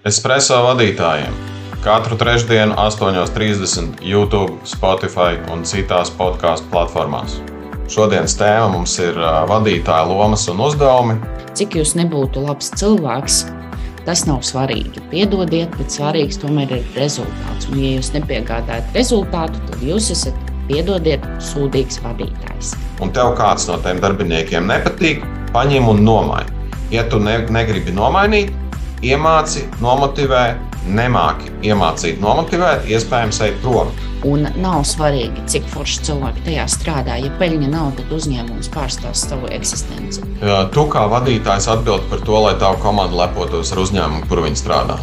Espreso vadītājiem katru trešdienu, 8.30 YouTube, Spotify un citās podkāstu platformās. Šodienas tēma mums ir vadītāja lomas un uzdevumi. Cik jūs nebūtu labs cilvēks, tas nav svarīgi. Piedodiet, bet svarīgs tomēr ir rezultāts. Un, ja jūs nepiegādājat rezultātu, tad jūs esat, piedodiet, sūdīgs vadītājs. Un tev kāds no tiem darbiniekiem nepatīk, paņem un nomaini. Ja tu ne, negribi nomainīt, iemāci, nomotivē, nemāki iemācīt, nomotivēt, iespējams, ej prom. Un nav svarīgi, cik forši cilvēki tajā strādā. Ja peļņa nav, tad uzņēmums pārstās savu eksistenci. Tu kā vadītājs atbild par to, lai tavu komandu lepotos ar uzņēmumu, kur viņi strādā.